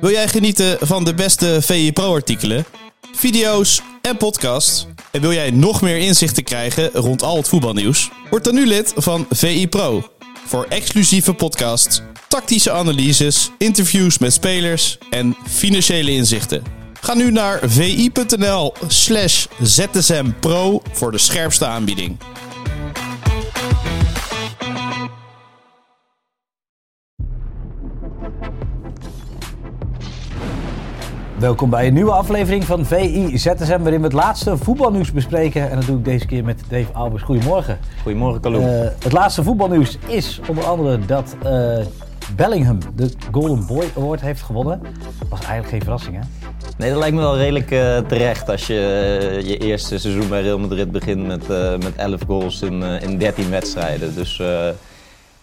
Wil jij genieten van de beste VI Pro-artikelen, video's en podcasts? En wil jij nog meer inzichten krijgen rond al het voetbalnieuws? Word dan nu lid van VI Pro. Voor exclusieve podcasts, tactische analyses, interviews met spelers en financiële inzichten. Ga nu naar vi.nl slash zsmpro voor de scherpste aanbieding. Welkom bij een nieuwe aflevering van VI ZSM, waarin we het laatste voetbalnieuws bespreken. En dat doe ik deze keer met Dave Albers. Goedemorgen. Goedemorgen, Kalou. Eh, het laatste voetbalnieuws is onder andere dat eh, Bellingham de Golden Boy Award heeft gewonnen. Was eigenlijk geen verrassing, hè? nee, dat lijkt me wel redelijk eh, terecht als je je eerste seizoen bij Real Madrid begint met, met 11 goals in, in 13 wedstrijden. Dus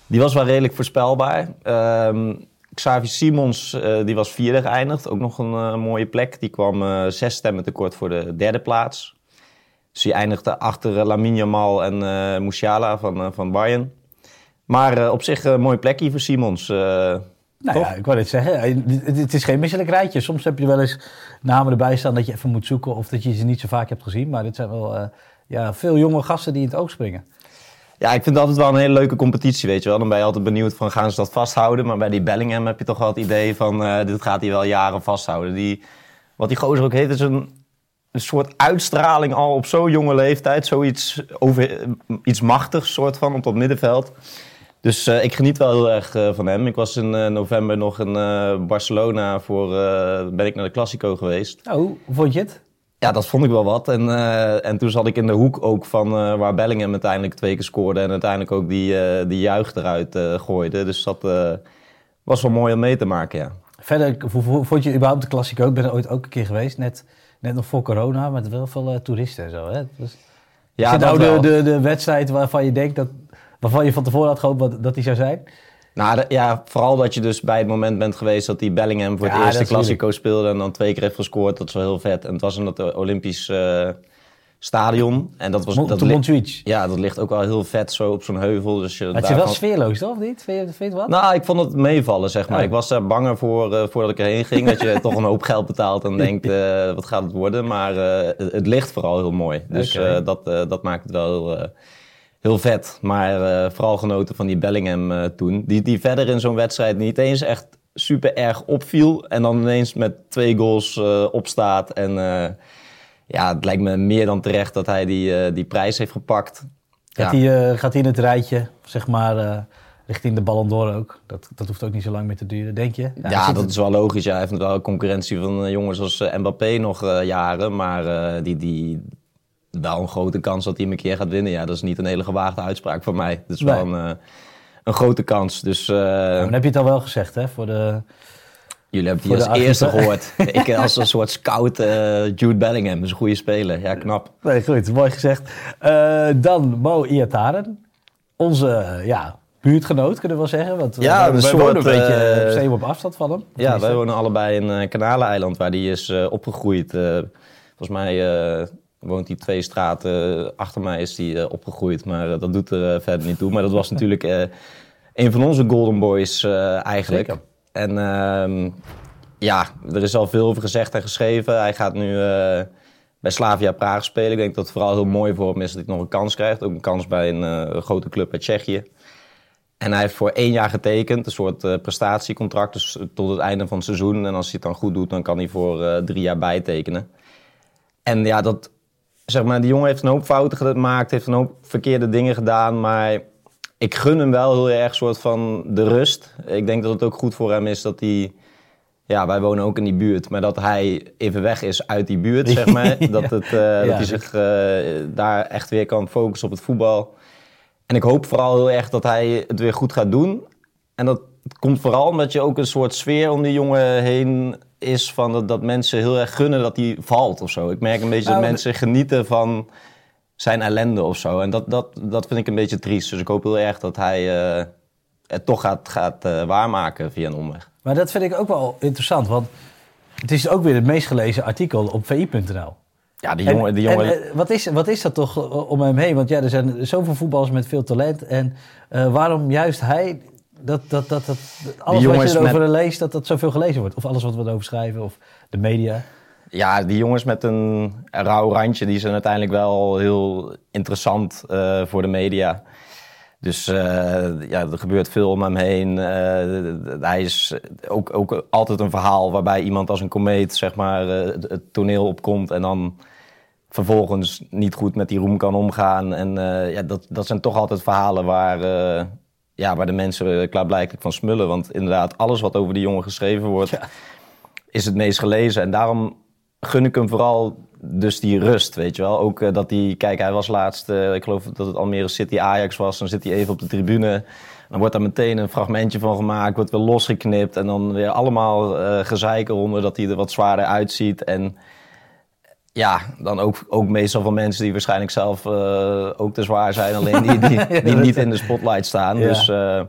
die was wel redelijk voorspelbaar. Ehm Xavi Simons eh, die was vierde geëindigd, ook nog een eh, mooie plek. Die kwam eh, zes stemmen tekort voor de derde plaats. Dus die eindigde achter uh, Lamine Yamal en eh Musiala van, van Bayern. Maar op zich een mooie plekje voor Simons. Nou ja, ik wou dit zeggen. Het, het is geen misselijk rijtje. Soms heb je wel eens namen erbij staan dat je even moet zoeken of dat je ze niet zo vaak hebt gezien. Maar dit zijn wel ja, veel jonge gasten die in het oog springen. Ja, ik vind het altijd wel een hele leuke competitie, weet je wel. Dan ben je altijd benieuwd van, gaan ze dat vasthouden? Maar bij die Bellingham heb je toch wel het idee van, eh, dit gaat hij wel jaren vasthouden. Die, wat die gozer ook heeft, is een, een soort uitstraling al op zo'n jonge leeftijd. Zoiets over, iets machtigs, soort van, op dat middenveld. Dus eh, ik geniet wel heel erg eh, van hem. Ik was in eh, november nog in eh, Barcelona voor, eh, ben ik naar de Classico geweest. Nou, hoe vond je het? Ja, dat vond ik wel wat. En, eh, en toen zat ik in de hoek ook van eh, waar Bellingham uiteindelijk twee keer scoorde. En uiteindelijk ook die, eh, die juich eruit gooide. Dus dat was wel mooi om mee te maken, ja. Verder, vond je überhaupt de Classico? Ik ben er ooit ook een keer geweest, net, net nog voor corona, met wel veel toeristen en zo. Hè? Dus, Ja, is nou de, de, de wedstrijd waarvan je denkt dat, waarvan je van tevoren had gehoopt wat- dat die zou zijn? Nou, ja, vooral dat je dus bij het moment bent geweest dat die Bellingham voor het Ja, eerste Classico speelde. En dan twee keer heeft gescoord. Dat is wel heel vet. En het was in dat eh, Olympisch eh, stadion. En dat was... Dat te li- Montjuïc. Ja, dat ligt ook wel heel vet zo op zo'n heuvel. Dus je het is wel sfeerloos, toch? Of niet? Vind je, vind je het wat? Nou, ik vond het meevallen, zeg maar. Oh. Ik was daar banger voor eh, voordat ik erheen ging. dat je toch een hoop geld betaalt en denkt, wat gaat het worden? Maar het, het ligt vooral heel mooi. Dus dat, dat maakt het wel heel, heel vet. Maar eh, vooral genoten van die Bellingham eh, toen. Die, die verder in zo'n wedstrijd niet eens echt super erg opviel. En dan ineens met twee goals eh, opstaat. En ja, het lijkt me meer dan terecht dat hij die, die prijs heeft gepakt. Gaat Ja. hij gaat hij in het rijtje, zeg maar, richting de Ballon d'Or ook? Dat, dat hoeft ook niet zo lang meer te duren, denk je? Ja, dat het- is wel logisch. Ja. Hij heeft wel concurrentie van jongens als Mbappé nog jaren. Maar die, die wel een grote kans dat hij hem een keer gaat winnen. Ja, dat is niet een hele gewaagde uitspraak van mij. Dat is wel een, eh, een grote kans. Dus eh, Nou, dan heb je het al wel gezegd, hè? Voor de... jullie hebben die als eerste gehoord. Ik als een soort scout eh, Jude Bellingham. Dat is een goede speler. Ja, knap. Nee, goed, mooi gezegd. Eh, dan Mo Iataren. Onze, eh, ja, buurtgenoot, kunnen we wel zeggen. Want Ja, wij, soort, wonen een beetje eh, uh, op afstand van hem. Ja, wij wonen allebei in uh, Kanaleneiland, waar die is eh, opgegroeid. Eh, volgens mij eh, woont hij twee straten achter mij is die eh, opgegroeid, maar eh, dat doet er eh, verder niet toe. Maar dat was natuurlijk eh, een van onze Golden Boys eh, eigenlijk. Zeker. En ehm, ja, er is al veel over gezegd en geschreven. Hij gaat nu eh, bij Slavia Praag spelen. Ik denk dat het vooral heel mooi voor hem is dat hij nog een kans krijgt. Ook een kans bij een eh, grote club uit Tsjechië. En hij heeft voor één jaar getekend, een soort eh, prestatiecontract, dus tot het einde van het seizoen. En als hij het dan goed doet, dan kan hij voor eh, drie jaar bijtekenen. En ja, dat, zeg maar, die jongen heeft een hoop fouten gemaakt, heeft een hoop verkeerde dingen gedaan, maar ik gun hem wel heel erg soort van de rust. Ik denk dat het ook goed voor hem is dat hij, ja, wij wonen ook in die buurt, maar dat hij even weg is uit die buurt, zeg maar. Dat, het, eh, dat hij zich eh, daar echt weer kan focussen op het voetbal. En ik hoop vooral heel erg dat hij het weer goed gaat doen. En dat komt vooral omdat je ook een soort sfeer om die jongen heen is van dat, dat mensen heel erg gunnen dat hij valt of zo. Ik merk een beetje Nou, dat mensen genieten van zijn ellende of zo. En dat, dat, dat vind ik een beetje triest. Dus ik hoop heel erg dat hij eh, het toch gaat, gaat eh, waarmaken via een omweg. Maar dat vind ik ook wel interessant, want het is ook weer het meest gelezen artikel op vi.nl. Ja, die En- jongen... Die jongen en, eh, wat, is, wat is dat toch om hem heen? Want ja, er zijn zoveel voetballers met veel talent. En waarom juist hij, dat, dat, dat, dat, alles wat je erover met- leest, dat dat zoveel gelezen wordt? Of alles wat we erover schrijven, of de media. Ja, die jongens met een rauw randje, die zijn uiteindelijk wel heel interessant eh, voor de media. Dus eh, ja, er gebeurt veel om hem heen. Eh, hij is ook, ook altijd een verhaal waarbij iemand als een komeet zeg maar, het, het toneel opkomt en dan vervolgens niet goed met die roem kan omgaan. En ja, dat, dat zijn toch altijd verhalen waar, ja, waar de mensen klaarblijkelijk van smullen. Want inderdaad, alles wat over die jongen geschreven wordt, Ja. is het meest gelezen. En daarom gun ik hem vooral dus die rust, weet je wel. Ook eh, dat hij, kijk, hij was laatst, eh, ik geloof dat het Almere City Ajax was. Dan zit hij even op de tribune. Dan wordt daar meteen een fragmentje van gemaakt, wordt weer losgeknipt. En dan weer allemaal eh gezeik eronder dat hij er wat zwaarder uitziet. En ja, dan ook, ook meestal van mensen die waarschijnlijk zelf eh, ook te zwaar zijn. Alleen die, die, die niet in de spotlight staan. Ja. Dus eh,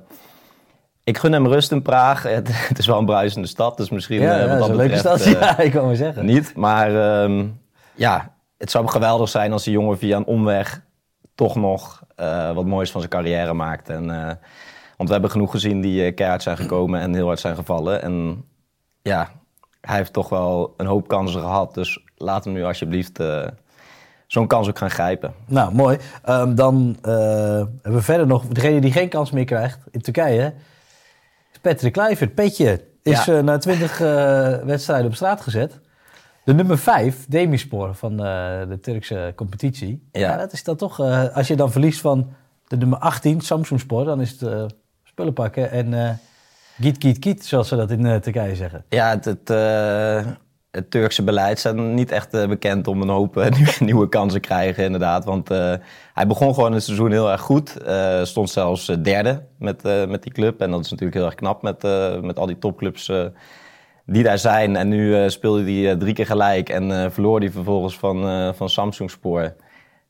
ik gun hem rust in Praag. Het, het is wel een bruisende stad, dus misschien Ja, eh, ja, wat dat een leuke stad. ja, ik kan maar zeggen. niet. Maar ehm, ja, het zou geweldig zijn als die jongen via een omweg toch nog wat moois van zijn carrière maakt. En, want we hebben genoeg gezien die keihard zijn gekomen en heel hard zijn gevallen. En ja, hij heeft toch wel een hoop kansen gehad. Dus laat hem nu alsjeblieft eh, zo'n kans ook gaan grijpen. Nou, mooi. Ehm, dan eh, hebben we verder nog degene die geen kans meer krijgt in Turkije. Is Patrick Kluivert. Petje is Ja. eh, na twintig wedstrijden op straat gezet. De nummer 5, Demispoor van de Turkse competitie. Ja. Ja. dat is dan toch, als je dan verliest van de nummer 18, Samsungspor, dan is het spullen pakken en giet, giet, giet, zoals ze dat in eh, Turkije zeggen. Ja, het, het, eh, het Turkse beleid staat niet echt eh, bekend om een hoop nieuwe, nieuwe kansen te krijgen, inderdaad. Want eh, hij begon gewoon het seizoen heel erg goed. Eh, stond zelfs derde met, eh, met die club. En dat is natuurlijk heel erg knap met, eh, met al die topclubs eh, die daar zijn. En nu eh, speelde hij drie keer gelijk en eh, verloor hij vervolgens van, eh van Samsung Spoor.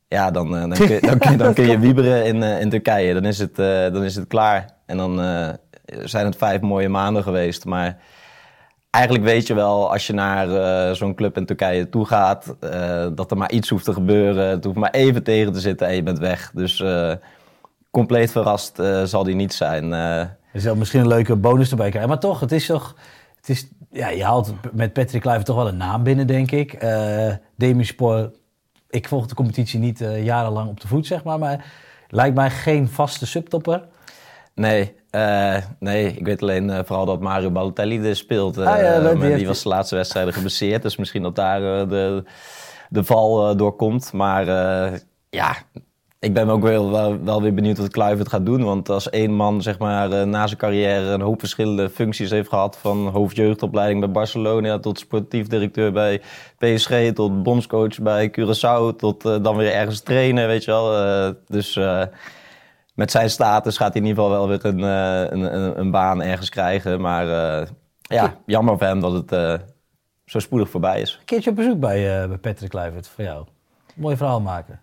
Ja, dan, dan, kun, je- dan, kun, je- dan kun je wieberen in, eh, in Turkije. Dan is, het, eh, dan is het klaar. En dan eh, zijn het vijf mooie maanden geweest. Maar eigenlijk weet je wel, als je naar eh, zo'n club in Turkije toe gaat, eh, dat er maar iets hoeft te gebeuren. Het hoeft maar even tegen te zitten en je bent weg. Dus eh, compleet verrast zal die niet zijn. Je zou misschien een leuke bonus erbij krijgen. Maar toch, het is toch... Het is, ja, je haalt met Patrick Kluivert toch wel een naam binnen, denk ik. Demispoor, ik volg de competitie niet jarenlang op de voet, zeg maar. Maar lijkt mij geen vaste subtopper. Nee, eh, nee, ik weet alleen eh, vooral dat Mario Balotelli er speelt. eh, Ah ja, dat- die was de laatste wedstrijden geblesseerd. Dus misschien dat daar eh, de, de val eh, doorkomt. Maar eh, ja, ik ben ook wel, wel, wel weer benieuwd wat Kluivert gaat doen. Want als één man zeg maar, eh, na zijn carrière een hoop verschillende functies heeft gehad... van hoofdjeugdopleiding bij Barcelona tot sportief directeur bij PSG... tot bondscoach bij Curaçao tot eh, dan weer ergens trainen, weet je wel. Eh, dus eh, met zijn status gaat hij in ieder geval wel weer een, eh, een, een, een baan ergens krijgen. Maar eh, ja, jammer voor hem dat het eh, zo spoedig voorbij is. Een keertje op bezoek bij, bij Patrick Kluivert voor jou. Mooi verhaal maken.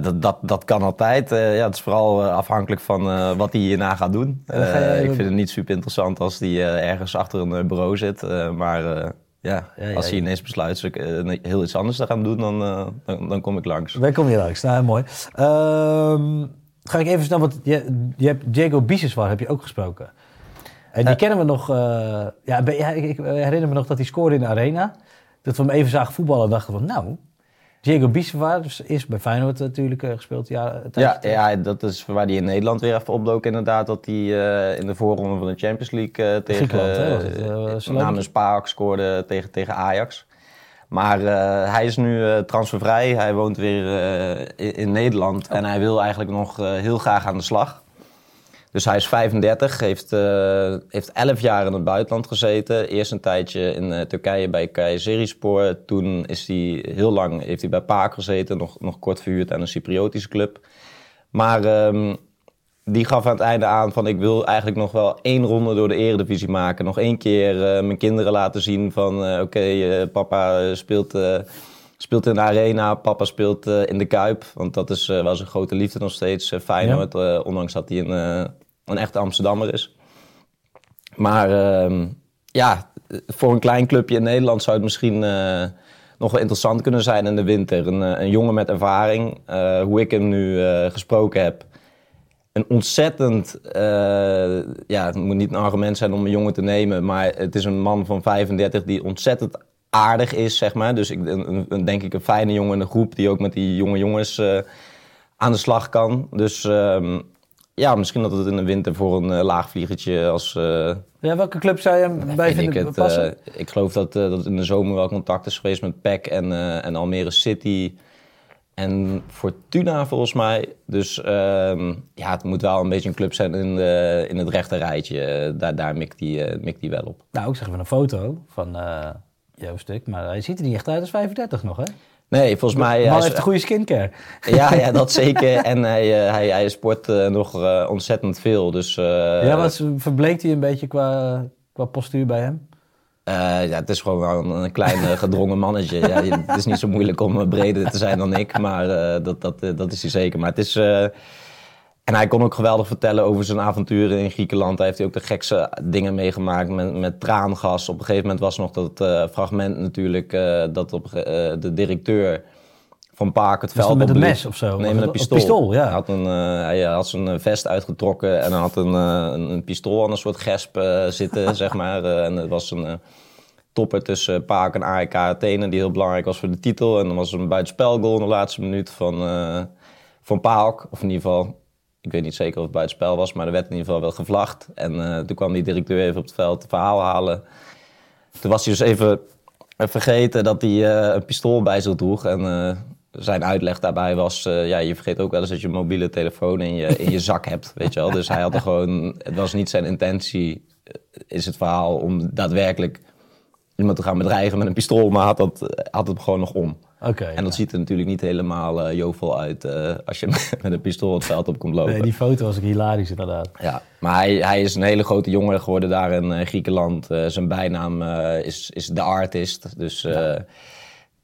Dat, dat, dat kan altijd. Ja, het is vooral afhankelijk van wat hij hierna gaat doen. dan je- ik vind het niet super interessant als hij ergens achter een bureau zit. Maar ja, Ja, ja, als hij ineens besluit heel iets anders te gaan doen, dan, dan, dan kom ik langs. Wij komen hier langs. Nou, mooi. Ehm, ga ik even snel, want je, je hebt Diego Biseswar heb je ook gesproken. En die Eh. kennen we nog... eh, ja, ik, herinner me nog dat hij scoorde in de Arena. Dat we hem even zagen voetballen en dachten van... Nou, Diego Biseswar dus is bij Feyenoord natuurlijk eh, gespeeld. Ja, Ja, ja, dat is waar hij in Nederland weer even opdook inderdaad. Dat hij in de voorronde van de Champions League eh, tegen namens PAOK scoorde tegen, tegen Ajax. Maar eh, hij is nu eh, transfervrij. Hij woont weer eh, in, in Nederland. En hij wil eigenlijk nog heel graag aan de slag. Dus hij is 35, heeft, heeft 11 jaar in het buitenland gezeten. Eerst een tijdje in Turkije bij Kayserispor. Toen is hij heel lang heeft hij bij PAOK gezeten, nog, nog kort verhuurd aan een Cypriotische club. Maar ehm, die gaf aan het einde aan van ik wil eigenlijk nog wel één ronde door de eredivisie maken. Nog één keer eh, mijn kinderen laten zien van eh, oké, eh, papa speelt, speelt in de arena, papa speelt in de Kuip. Want dat is wel zijn grote liefde nog steeds, Feyenoord. eh, ondanks dat hij een, een echte Amsterdammer is. Maar ehm, ja, voor een klein clubje in Nederland zou het misschien nog wel interessant kunnen zijn in de winter. Een, een jongen met ervaring, hoe ik hem nu gesproken heb. Een ontzettend, eh, ja, het moet niet een argument zijn om een jongen te nemen, maar het is een man van 35 die ontzettend aardig is, zeg maar. Dus ik, een, een- denk ik een fijne jongen in de groep die ook met die jonge jongens eh, aan de slag kan. Dus ehm, ja, misschien dat het in de winter voor een eh, laagvliegertje als... Ja, welke club zou je hem bij ik, vinden het, passen? ik geloof dat, dat in de zomer wel contact is geweest met PEC en, en Almere City en Fortuna volgens mij. Dus ehm, ja, het moet wel een beetje een club zijn in, de, in het rechte rijtje. Eh, daar daar mikt die, eh, mikt die wel op. Nou, ik zeg even een foto van eh jouw stuk, maar hij ziet er niet echt uit als 35 nog, hè? Nee, volgens mij... De hij heeft een goede skincare. ja, ja, dat zeker. En hij, hij, hij sport nog ontzettend veel. Dus, eh, ja, wat verbleekt hij een beetje qua, qua postuur bij hem? Eh, ja, het is gewoon wel een, een klein eh, gedrongen mannetje. Ja, het is niet zo moeilijk om eh, breder te zijn dan ik, maar dat, dat, dat is hij zeker. Maar het is... en hij kon ook geweldig vertellen over zijn avonturen in Griekenland. Hij heeft hij ook de gekste dingen meegemaakt met, met traangas. Op een gegeven moment was nog dat fragment natuurlijk... dat op, de directeur van Paak het Was veld dat met een mes of zo? Nee, met een pistool. pistool, ja. Hij had, een, eh, hij had zijn eh, vest uitgetrokken en hij had een, eh, een, een pistool aan een soort gesp zitten, zeg maar. En het was een... topper tussen Paak en AEK Athene, die heel belangrijk was voor de titel. En dan was een buitenspelgoal in de laatste minuut van, van Paok. Of in ieder geval, ik weet niet zeker of het buitenspel was, maar er werd in ieder geval wel gevlacht. En toen kwam die directeur even op het veld het verhaal halen. Toen was hij dus even vergeten dat hij een pistool bij zich droeg. En zijn uitleg daarbij was, eh, ja, je vergeet ook wel eens dat je een mobiele telefoon in je, in je zak hebt, weet je wel. Dus hij had er gewoon, het was niet zijn intentie, eh, is het verhaal, om daadwerkelijk iemand te gaan bedreigen met een pistool, maar had, dat, had het gewoon nog om. Oké. En dat ziet er natuurlijk niet helemaal eh jovel uit eh, als je met een pistool het veld op komt lopen. Nee, die foto was ook hilarisch inderdaad. Ja, maar hij, hij is een hele grote jongen geworden daar in eh, Griekenland. Eh, zijn bijnaam eh, is, is The Artist. Dus eh,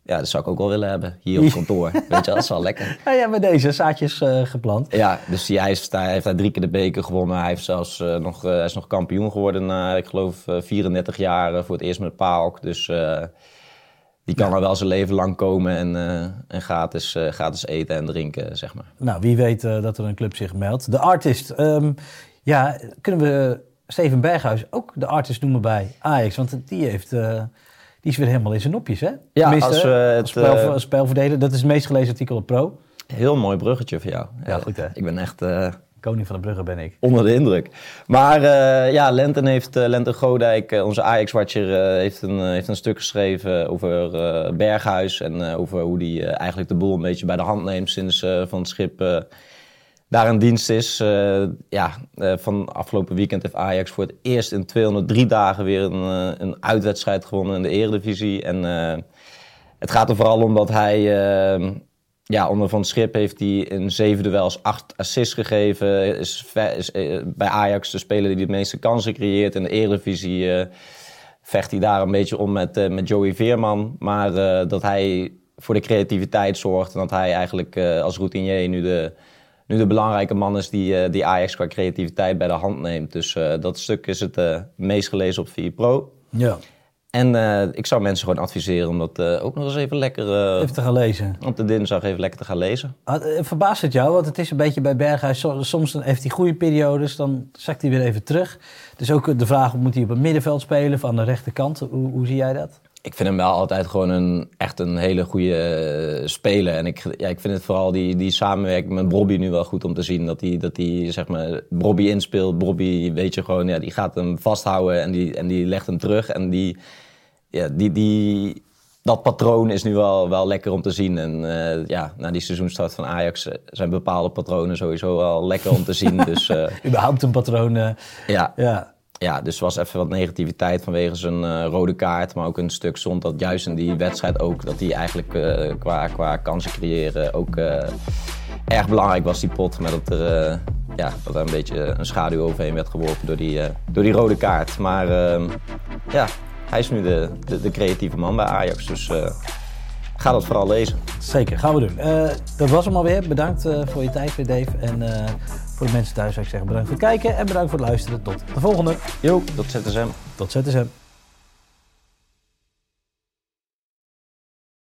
ja, dat zou ik ook wel willen hebben hier op kantoor. Weet je, dat is wel lekker. Ja, ja, bij deze zaadjes eh, geplant. Ja, dus hij, is, daar- hij heeft daar drie keer de beker gewonnen. Hij, heeft zelfs, eh, nog, eh, hij is nog kampioen geworden na, ik geloof, eh, 34 jaar voor het eerst met PAOK. Dus die kan er wel zijn leven lang komen en, en gratis, gratis eten en drinken, zeg maar. Nou, wie weet dat er een club zich meldt. De artist. ehm, ja, kunnen we Steven Berghuis ook de artist noemen bij Ajax? Want die, heeft, die is weer helemaal in zijn nopjes, hè? Tenminste, als we het, als spel, eh, als spelverdeler. Dat is het meest gelezen artikel op Pro. Heel mooi bruggetje voor jou. Ja, goed, hè? Ik ben echt... eh, Koning van de Brugge ben ik. Onder de indruk. Maar eh, ja, Lenten heeft, eh, Lenten Godijk, eh, onze Ajax-watcher, eh, heeft, een, eh, heeft een stuk geschreven over eh, Berghuis. En eh, over hoe hij eh, eigenlijk de boel een beetje bij de hand neemt sinds eh, Van het Schip eh, daar in dienst is. Eh, ja, eh, van afgelopen weekend heeft Ajax voor het eerst in 203 dagen weer een, eh, een uitwedstrijd gewonnen in de Eredivisie. En het gaat er vooral om dat hij... ja, onder Van Schip heeft hij in zeven duels acht assists gegeven. Is, is bij Ajax de speler die de meeste kansen creëert. In de Eredivisie vecht hij daar een beetje om met, met Joey Veerman. Maar dat hij voor de creativiteit zorgt. En dat hij eigenlijk als routinier nu de, nu de belangrijke man is die, eh, die Ajax qua creativiteit bij de hand neemt. Dus eh, dat stuk is het eh, meest gelezen op 4 Pro. Ja, En ik zou mensen gewoon adviseren om dat ook nog eens even lekker... even te gaan lezen. op de dinsdag even lekker te gaan lezen. Ah, Verbaast het jou? Want het is een beetje bij Berghuis. so- Soms dan heeft hij goede periodes, dan zakt hij weer even terug. Dus ook de vraag, moet hij op het middenveld spelen of aan de rechterkant? Hoe, hoe zie jij dat? Ik vind hem wel altijd gewoon een, echt een hele goede eh, speler. En ik, ja, ik vind het vooral die, die samenwerking met Bobby nu wel goed om te zien. Dat hij, dat hij zeg maar, Bobby inspeelt. Bobby, weet je gewoon, ja, die gaat hem vasthouden en die, en die legt hem terug. En die, ja, die, die, dat patroon is nu wel, wel lekker om te zien. En eh, ja, na die seizoenstart van Ajax eh, zijn bepaalde patronen sowieso wel lekker om te zien. Dus Überhaupt een patroon. ja, ja. Ja, dus was even wat negativiteit vanwege zijn eh, rode kaart. Maar ook een stuk zond dat juist in die wedstrijd ook... dat hij eigenlijk eh, qua, qua kansen creëren ook eh, erg belangrijk was, die pot. Maar dat er ja, dat er een beetje een schaduw overheen werd geworpen door die, door die rode kaart. Maar ehm, ja, hij is nu de, de, de, creatieve man bij Ajax. Dus ga dat vooral lezen. Zeker, gaan we doen. dat was hem alweer. Bedankt voor je tijd weer, Dave. En voor de mensen thuis zou ik zeggen bedankt voor het kijken en bedankt voor het luisteren. Tot de volgende. Jo, tot ZSM. Tot ZSM.